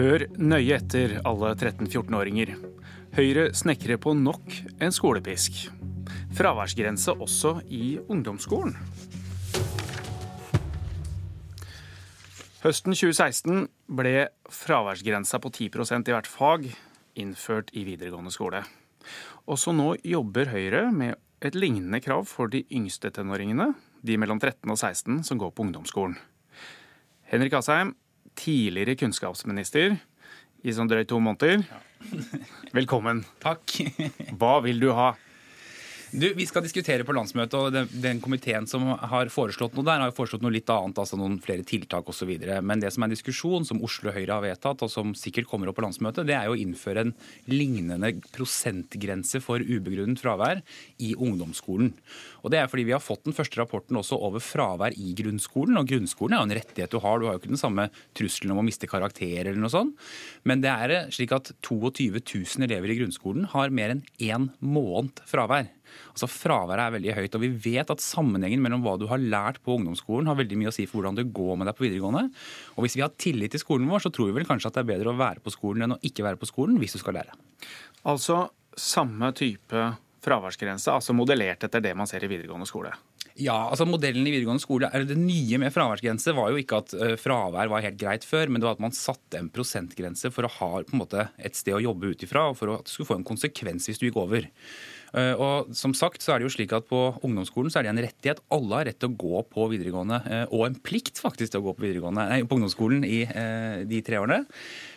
Hør nøye etter, alle 13-14-åringer. Høyre snekrer på nok en skolepisk. Fraværsgrense også i ungdomsskolen. Høsten 2016 ble fraværsgrensa på 10% i hvert fag innført i videregående skole. Også nå jobber Høyre med et lignende krav for de yngste tenåringene, de mellom 13 og 16 som går på ungdomsskolen. Henrik Asheim, tidligere kunnskapsminister i sånn drøyt to måneder. Velkommen. Takk. Hva vil du ha? Du, Vi skal diskutere på landsmøtet, og den, den, komiteen som har foreslått noe der, har foreslått noe litt annet, altså noen flere tiltak osv. Men det som er en diskusjon, som Oslo Høyre har vedtatt, og som sikkert kommer opp på landsmøtet, det er jo å innføre en lignende prosentgrense for ubegrunnet fravær i ungdomsskolen. Og Det er fordi vi har fått den første rapporten også over fravær i grunnskolen. og Grunnskolen er jo en rettighet du har, du har jo ikke den samme trusselen om å miste karakterer eller noe sånt. Men det er slik at 22 000 elever i grunnskolen har mer enn én måned fravær. Altså Fraværet er veldig høyt. og Vi vet at sammenhengen mellom hva du har lært på ungdomsskolen, har veldig mye å si for hvordan det går med deg på videregående. Og Hvis vi har tillit til skolen vår, så tror vi vel kanskje at det er bedre å være på skolen enn å ikke være på skolen hvis du skal lære. Altså samme type fraværsgrense, altså modellert etter det man ser i videregående skole? Ja, altså modellen i videregående skole, eller Det nye med fraværsgrense var jo ikke at uh, fravær var helt greit før, men det var at man satte en prosentgrense for å ha på en måte, et sted å jobbe ut ifra, og for at det skulle få en konsekvens hvis du gikk over. Eh, og som sagt så er det jo slik at På ungdomsskolen så er det en rettighet. Alle har rett til å gå på videregående, eh, og en plikt faktisk til å gå på, nei, på ungdomsskolen i eh, de tre årene.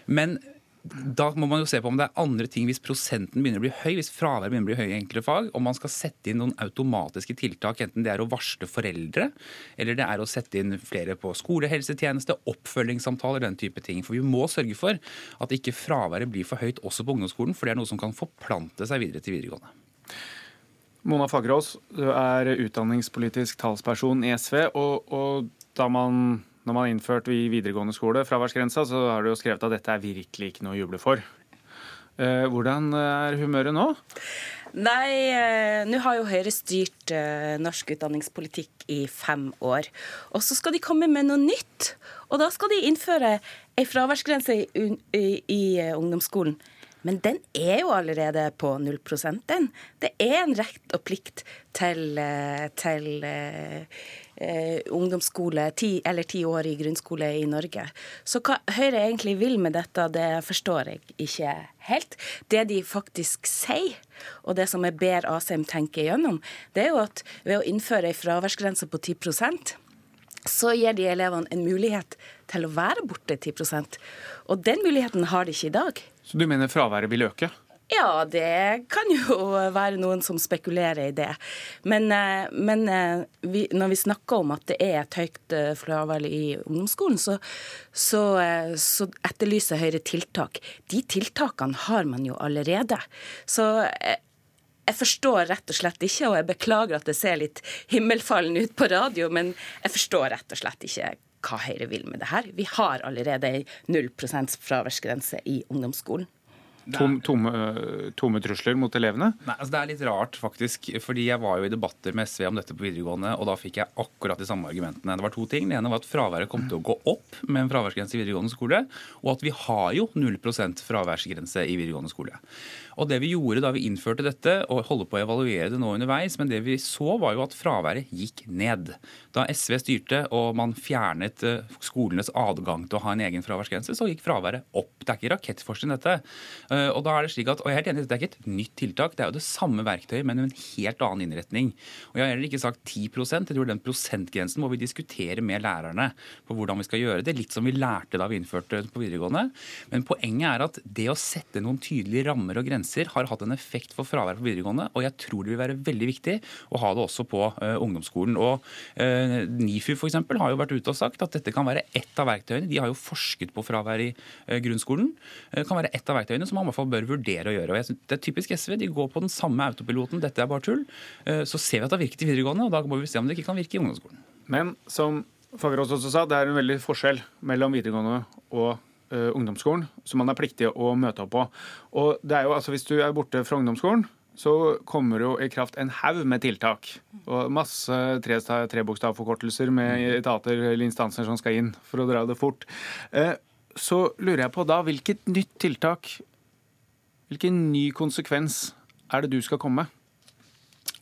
Men da må man jo se på om det er andre ting hvis prosenten begynner å bli høy, hvis fraværet begynner å bli høy i enkelte fag, om man skal sette inn noen automatiske tiltak, enten det er å varsle foreldre, eller det er å sette inn flere på skolehelsetjeneste, oppfølgingssamtaler, den type ting. For vi må sørge for at ikke fraværet blir for høyt også på ungdomsskolen, for det er noe som kan forplante seg videre til videregående. Mona Fagerås, du er utdanningspolitisk talsperson i SV. Og, og da man, når man innførte i videregående skole fraværsgrensa, så har du jo skrevet at dette er virkelig ikke noe å juble for. Eh, hvordan er humøret nå? Nei, eh, nå har jo Høyre styrt eh, norsk utdanningspolitikk i fem år. Og så skal de komme med noe nytt. Og da skal de innføre ei fraværsgrense i, i, i ungdomsskolen. Men den er jo allerede på 0 den. Det er en rett og plikt til, eh, til eh, eh, ungdomsskole, ti, eller ti år i grunnskole i Norge. Så hva Høyre egentlig vil med dette, det forstår jeg ikke helt. Det de faktisk sier, og det som jeg ber Asheim tenke igjennom, det er jo at ved å innføre ei fraværsgrense på 10% så gir de elevene en mulighet til å være borte 10% Og den muligheten har de ikke i dag. Så du mener fraværet vil øke? Ja, det kan jo være noen som spekulerer i det. Men, eh, men eh, vi, når vi snakker om at det er et høyt eh, fravær i ungdomsskolen, så, så, så, etterlyser Høyre tiltak. De tiltakene har man jo allerede. Så jeg forstår rett og slett ikke, og jeg beklager at det ser litt himmelfallen ut på radio, men jeg forstår rett og slett ikke hva Høyre vil med det her. Vi har allerede ei 0 fraværsgrense i ungdomsskolen. Tom, tomme, tomme, trusler mot elevene? Nei, altså Det er litt rart, faktisk. fordi Jeg var jo i debatter med SV om dette på videregående, og da fikk jeg akkurat de samme argumentene. Det var to ting. Det ene var at fraværet kom til å gå opp med en fraværsgrense i videregående skole, og at vi har jo 0% fraværsgrense i videregående skole. Og det vi gjorde da vi innførte dette, og holder på å evaluere det nå underveis, men det vi så var jo at fraværet gikk ned. Da SV styrte og man fjernet eh, skolenes adgang til å ha en egen fraværsgrense, så gikk fraværet opp. Det er ikke rakettforskning, dette. Eh, og da er det slik at, og jeg er helt enig, Det er ikke et nytt tiltak, det er jo det samme verktøyet, men en helt annen innretning. Og Jeg har heller ikke sagt 10% jeg tror den prosentgrensen må vi diskutere med lærerne på hvordan vi skal gjøre det. Litt som vi lærte da vi innførte på videregående. Men poenget er at det å sette noen tydelige rammer og grenser har hatt en effekt for fravær på videregående, og jeg tror det vil være veldig viktig å ha det også på uh, ungdomsskolen. Og uh, NIFU f.eks. har jo vært ute og sagt at dette kan være ett av verktøyene. De har jo forsket på fravær i uh, grunnskolen. Det kan være ett av verktøyene som man i hvert fall bør vurdere å gjøre. Og jeg synes Det er typisk SV. De går på den samme autopiloten. Dette er bare tull. Så ser vi at det har virket i videregående, og da må vi se om det ikke kan virke i ungdomsskolen. Men som Fagerås også sa, det er en veldig forskjell mellom videregående og uh, ungdomsskolen som man er pliktig å møte opp på. Og det er jo, altså Hvis du er borte fra ungdomsskolen, så kommer det jo i kraft en haug med tiltak. Og masse trebokstavforkortelser med etater eller instanser som skal inn for å dra det fort. Uh, så lurer jeg på da, hvilket nytt tiltak, hvilken ny konsekvens er det du skal komme med?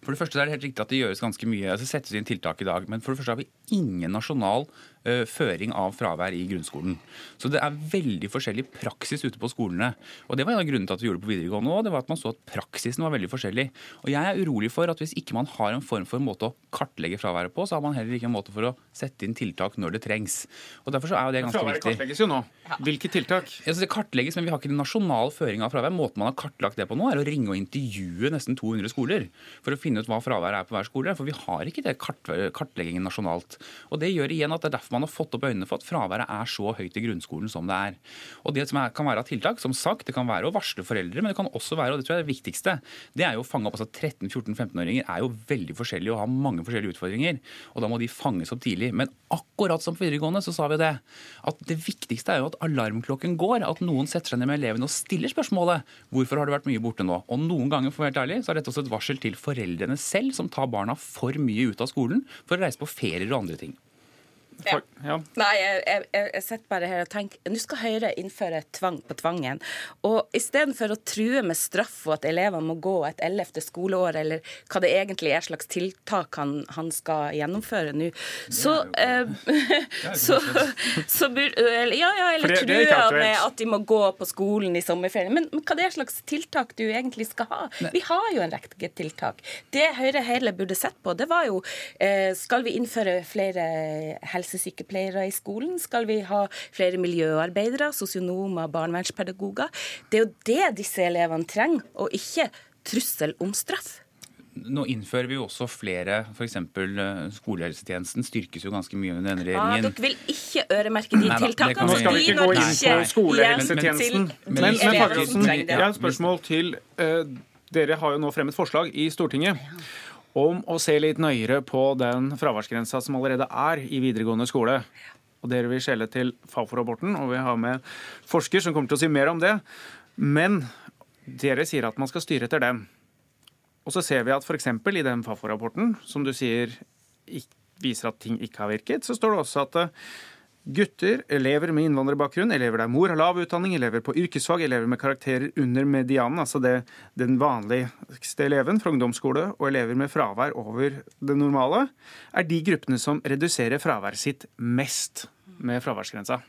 For det første er det helt riktig at det gjøres ganske mye. altså settes inn tiltak i dag, Men for det første har vi ingen nasjonal uh, føring av fravær i grunnskolen. Så det er veldig forskjellig praksis ute på skolene. Og Det var en av grunnene til at vi gjorde det på videregående òg. Det var at man så at praksisen var veldig forskjellig. Og jeg er urolig for at hvis ikke man har en form for en måte å kartlegge fraværet på, så har man heller ikke en måte for å sette inn tiltak når det trengs. Og derfor så er jo det ganske fraværet viktig. kartlegges jo nå. Hvilke tiltak? Ja, det kartlegges, men vi har ikke en nasjonal føring av fravær. Måten man har kartlagt det på nå, er å ringe og intervjue nesten 200 skoler for å finne ut hva fraværet er på hver skole. For vi har ikke det kart kartleggingen nasjonalt. Og det gjør igjen at det er derfor man har fått opp øynene for at fraværet er så høyt i grunnskolen som det er. Og det som er, kan være av tiltak, som sagt, det kan være å varsle foreldre, men det kan også være, og det tror jeg er det viktigste, det er jo å fange opp altså 13-14-15-åringer er jo veldig forskjellige og har mange forskjellige utfordringer. Og da må de fanges opp tidlig. Men akkurat som på videregående så sa vi det. At det viktigste er jo at alarmklokken går. At noen setter seg ned med elevene og stiller spørsmålet hvorfor har du vært mye borte nå. Og noen ganger for å være helt ærlig, så er dette også et varsel til foreldrene selv, som tar barna for mye ut av skolen for å reise på ferier og andre ting. Ja. Ja. Nei, jeg, jeg, jeg, sitter bare her og tenker nå skal Høyre innføre tvang på tvangen. Og istedenfor å true med straff og at elevene må gå et ellevte skoleår, eller hva det egentlig er slags tiltak han, han skal gjennomføre nå, så, eh, så, så bur, Ja, ja, eller true med at de må gå på skolen i sommerferien. Men, men hva det er slags tiltak du egentlig skal ha? Vi har jo en rekke tiltak. Det Høyre hele burde sett på, det var jo eh, Skal vi innføre flere helse helsesykepleiere i skolen? Skal vi ha flere miljøarbeidere, sosionomer, barnevernspedagoger? Det er jo det disse elevene trenger, og ikke trussel om straff. Nå innfører vi jo også flere, f.eks. Eh, skolehelsetjenesten styrkes jo ganske mye under denne regjeringen. Ja, dere vil ikke øremerke de tiltakene. Nå skal vi ikke gå inn på skolehelsetjenesten. Men, men, men men, jeg har et spørsmål til uh, Dere har jo nå fremmet forslag i Stortinget om å se litt nøyere på den fraværsgrensa som allerede er i videregående skole. Og Dere vil skjelle til Fafo-rapporten, og vi har med forsker som kommer til å si mer om det. Men dere sier at man skal styre etter dem. Og så ser vi at f.eks. i den Fafo-rapporten, som du sier viser at ting ikke har virket, så står det også at Gutter, elever med innvandrerbakgrunn, elever der mor har lav utdanning, elever på yrkesfag, elever med karakterer under medianen, altså det, den vanligste eleven fra ungdomsskole, og elever med fravær over det normale, er de gruppene som reduserer fraværet sitt mest med fraværsgrensa.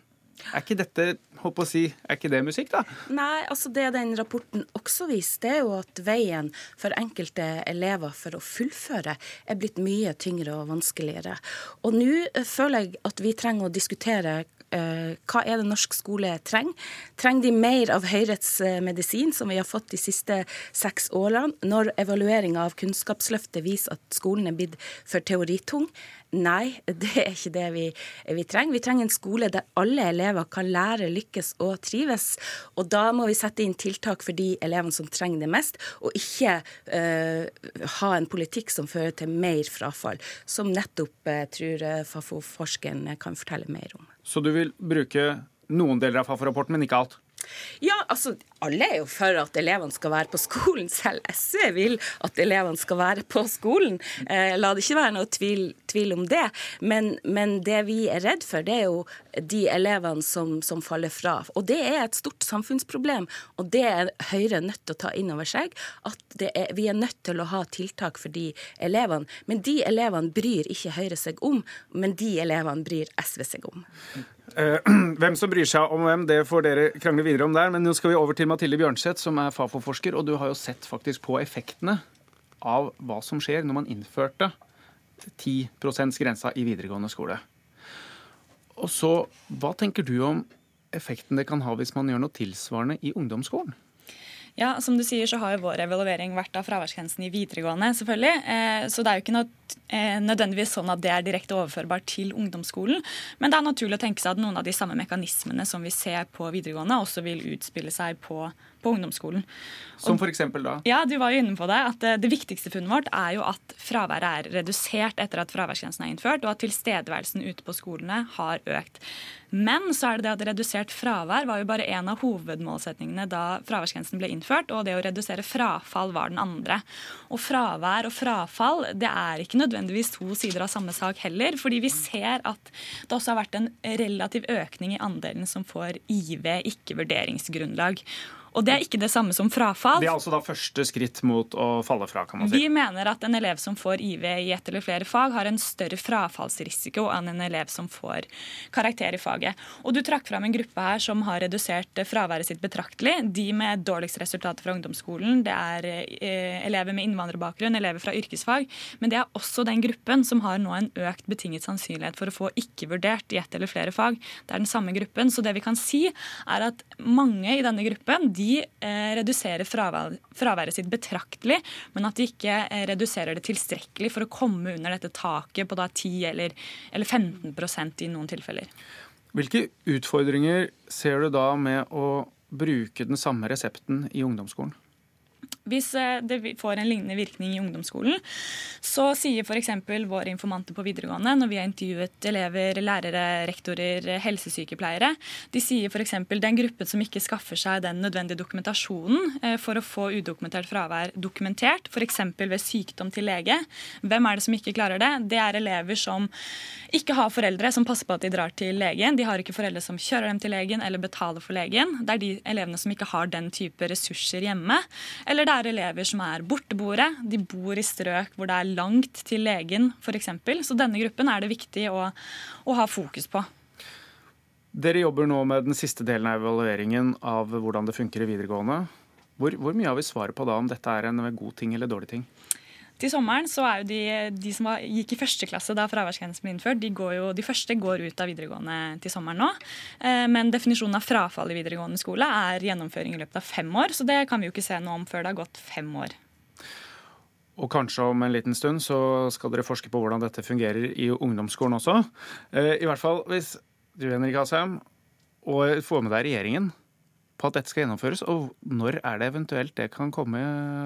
Er ikke dette håper å si, er ikke det musikk, da? Nei, altså det den rapporten også viser, det er jo at veien for enkelte elever for å fullføre er blitt mye tyngre og vanskeligere. Og nå eh, føler jeg at vi trenger å diskutere uh, hva er det norsk skole trenger. Trenger de mer av Høyrets uh, medisin, som vi har fått de siste seks årene, når evalueringa av Kunnskapsløftet viser at skolen er blitt for teoritung? Nei, det er ikke det vi, vi, trenger. Vi trenger en skole der alle elever kan lære, lykkes og trives. Og da må vi sette inn tiltak for de elevene som trenger det mest, og ikke uh, ha en politikk som fører til mer frafall, som nettopp uh, tror uh, Fafo-forskeren kan fortelle mer om. Så du vil bruke noen deler av Fafo-rapporten, men ikke alt? Ja, altså alle er jo for at elevene skal være på skolen. Selv SV vil at elevene skal være på skolen. Eh, la det ikke være noe tvil, tvil om det. Men, men, det vi er redd for, det er jo de elevene som, som, faller fra. Og det er et stort samfunnsproblem. Og det er Høyre nødt til å ta inn over seg. At er, vi er nødt til å ha tiltak for de elevene. Men de elevene bryr ikke Høyre seg om, men de elevene bryr SV seg om. Eh, hvem som bryr seg om hvem, det får dere krangle videre om der. Men nå skal vi over til Mathilde Bjørnseth, som er Fafo-forsker. Og du har jo sett faktisk på effektene av hva som skjer når man innførte 10 %-grensa i videregående skole. Og så, Hva tenker du om effekten det kan ha hvis man gjør noe tilsvarende i ungdomsskolen? Ja, som du sier så har jo vår evaluering vært av fraværsgrensen i videregående. selvfølgelig. Eh, så det er jo ikke noe, eh, nødvendigvis sånn at det er direkte overførbart til ungdomsskolen. Men det er naturlig å tenke seg at noen av de samme mekanismene som vi ser på videregående, også vil utspille seg på, på ungdomsskolen. Som for da? Ja, du var jo inne på det. at eh, Det viktigste funnet vårt er jo at fraværet er redusert etter at fraværsgrensen er innført, og at tilstedeværelsen ute på skolene har økt. Men så er det det at redusert fravær var jo bare en av hovedmålsetningene da fraværsgrensen ble innført, og det å redusere frafall var den andre. Og fravær og frafall det er ikke nødvendigvis to sider av samme sak heller. Fordi vi ser at det også har vært en relativ økning i andelen som får IV, ikke vurderingsgrunnlag. Og det er ikke det samme som frafall. Det er altså da første skritt mot å falle fra, kan man si. Vi mener at en elev som får IV i ett eller flere fag, har en større frafallsrisiko enn en elev som får karakter i faget. Og du trakk fram en gruppe her som har redusert fraværet sitt betraktelig. De med dårligst resultater fra ungdomsskolen, det er eh, elever med innvandrerbakgrunn, elever fra yrkesfag. Men det er også den gruppen som har nå en økt betinget sannsynlighet for å få ikke vurdert i ett eller flere fag. Det er den samme gruppen. Så det vi kan si, er at mange i denne gruppen de de eh, reduserer fraværet sitt betraktelig, men at de ikke eh, reduserer det tilstrekkelig for å komme under dette taket på da 10 eller, eller 15% i noen tilfeller. Hvilke utfordringer ser du da med å bruke den samme resepten i ungdomsskolen? Hvis eh, det får en lignende virkning i ungdomsskolen, så sier f.eks. våre informanter på videregående, når vi har intervjuet elever, lærere, rektorer, helsesykepleiere, de sier f.eks. den gruppen som ikke skaffer seg den nødvendige dokumentasjonen eh, for å få udokumentert fravær dokumentert, f.eks. ved sykdom til lege. Hvem er det som ikke klarer det? Det er elever som ikke har foreldre som passer på at de drar til legen. De har ikke foreldre som kjører dem til legen eller betaler for legen. Det er de elevene som ikke har den type ressurser hjemme. Eller det det er elever som er borteboere. De bor i strøk hvor det er langt til legen f.eks. Så denne gruppen er det viktig å, å ha fokus på. Dere jobber nå med den siste delen av evalueringen av hvordan det funker i videregående. Hvor, hvor mye har vi svaret på da om dette er en god ting eller dårlig ting? Til sommeren så er jo de, de som var, gikk i første klasse da fraværsgrensen ble innført, de, jo, de, første går ut av videregående til sommeren nå. Eh, men definisjonen av frafall i videregående skole er gjennomføring i løpet av fem år. Så det kan vi jo ikke se noe om før det har gått fem år. Og kanskje om en liten stund så skal dere forske på hvordan dette fungerer i ungdomsskolen også. Eh, I hvert fall hvis du, Henrik Asheim, og får med deg regjeringen på at dette skal gjennomføres, og når er det eventuelt det kan komme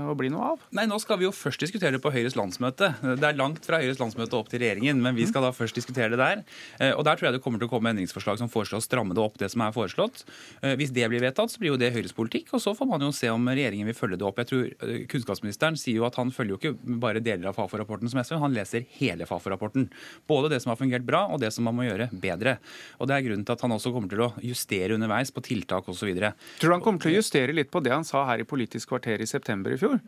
og bli noe av? Nei, Nå skal vi jo først diskutere det på Høyres landsmøte. Det er langt fra Høyres landsmøte opp til regjeringen, men vi skal da først diskutere det der. Eh, og Der tror jeg det kommer til å komme endringsforslag som foreslår å stramme det opp, det som er foreslått. Eh, hvis det blir vedtatt, så blir jo det Høyres politikk, og så får man jo se om regjeringen vil følge det opp. Jeg tror eh, Kunnskapsministeren sier jo at han følger jo ikke bare deler av Fafo-rapporten som SV, han leser hele Fafo-rapporten. Både det som har fungert bra, og det som man må gjøre bedre. Og Det er grunnen til at han også kommer til å justere underveis på tiltak osv. Tror du han kommer til å justere litt på det han sa her i Politisk kvarter i september i fjor?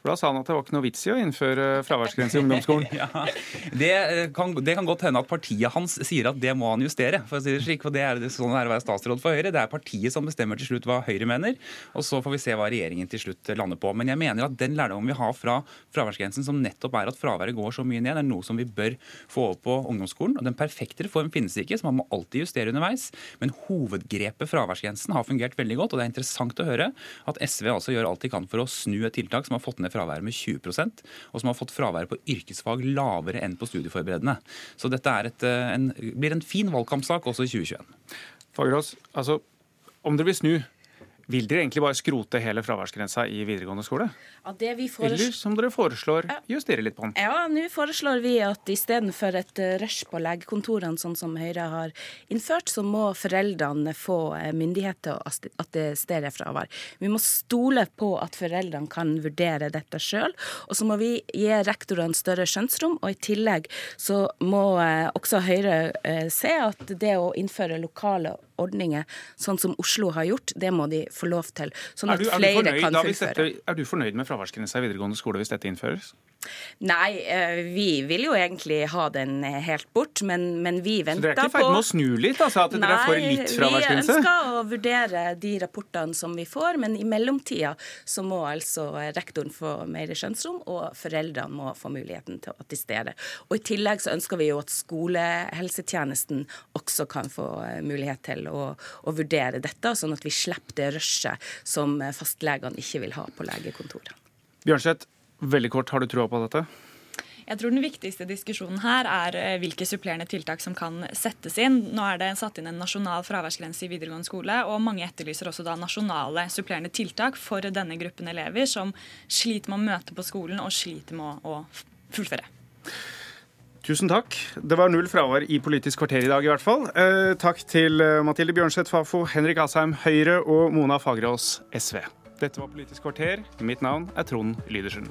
For Da sa han at det var ikke noe vits i å innføre fraværsgrense i ungdomsskolen. ja, det kan, det kan, godt hende at partiet hans sier at det må han justere. for å si det slik, for det er det sånn det er å være statsråd for Høyre. Det er partiet som bestemmer til slutt hva Høyre mener, og så får vi se hva regjeringen til slutt lander på. Men jeg mener at den lærdommen vi har fra fraværsgrensen, som nettopp er at fraværet går så mye ned, er noe som vi bør få over på ungdomsskolen. Og Den perfekte reform finnes ikke, så man må alltid justere underveis. Men hovedgrepet fraværsgrensen har fungert veldig godt, og det er interessant å høre at SV altså gjør alt de kan for å snu et tiltak som har fått ned ned fraværet med 20% og som har fått fraværet på yrkesfag lavere enn på studieforberedende. Så dette et, eh, en, blir en fin valgkampsak også i 2021. Fagerås, altså, om dere vil snu vil dere egentlig bare skrote hele fraværsgrensa i videregående skole? Ja, det vi Eller som dere foreslår, justere litt på den? Ja, nå foreslår vi at istedenfor et eh, rush på legekontorene, sånn som Høyre har innført, så må foreldrene få eh, myndighet til å attestere fravær. Vi må stole på at foreldrene kan vurdere dette sjøl. Og så må vi gi rektorene større skjønnsrom, og i tillegg så må eh, også Høyre se at det å innføre lokale ordninger, sånn som Oslo har gjort, det må de få lov til. Sånn at du, flere fornøyd, kan fullføre. er du fornøyd med fraværsgrensa i videregående skole hvis dette innføres? Nei, eh, vi vil jo egentlig ha den helt bort, men, men vi venter på Så dere er ikke i ferd med å snu litt? altså At dere får litt fraværsgrense? Nei, vi ønsker å vurdere de rapportene som vi får, men i mellomtida så må altså rektoren få mer skjønnsrom, og foreldrene må få muligheten til å attestere. Og I tillegg så ønsker vi jo at skolehelsetjenesten også kan få eh, mulighet til å, å vurdere dette, sånn at vi slipper det rushet som fastlegene ikke vil ha på legekontorene. Bjørnseth, Veldig kort, har du trua på dette? Jeg tror Den viktigste diskusjonen her er eh, hvilke supplerende tiltak som kan settes inn. Nå er det satt inn en nasjonal fraværsgrense i videregående skole, og mange etterlyser også da nasjonale supplerende tiltak for denne gruppen elever som sliter med å møte på skolen og sliter med å fullføre. Tusen takk. Det var null fravær i Politisk kvarter i dag, i hvert fall. Eh, takk til eh, Mathilde Bjørnseth Fafo, Henrik Asheim Høyre og Mona Fagerås SV. Dette var Politisk kvarter. Mitt navn er Trond Lydersen.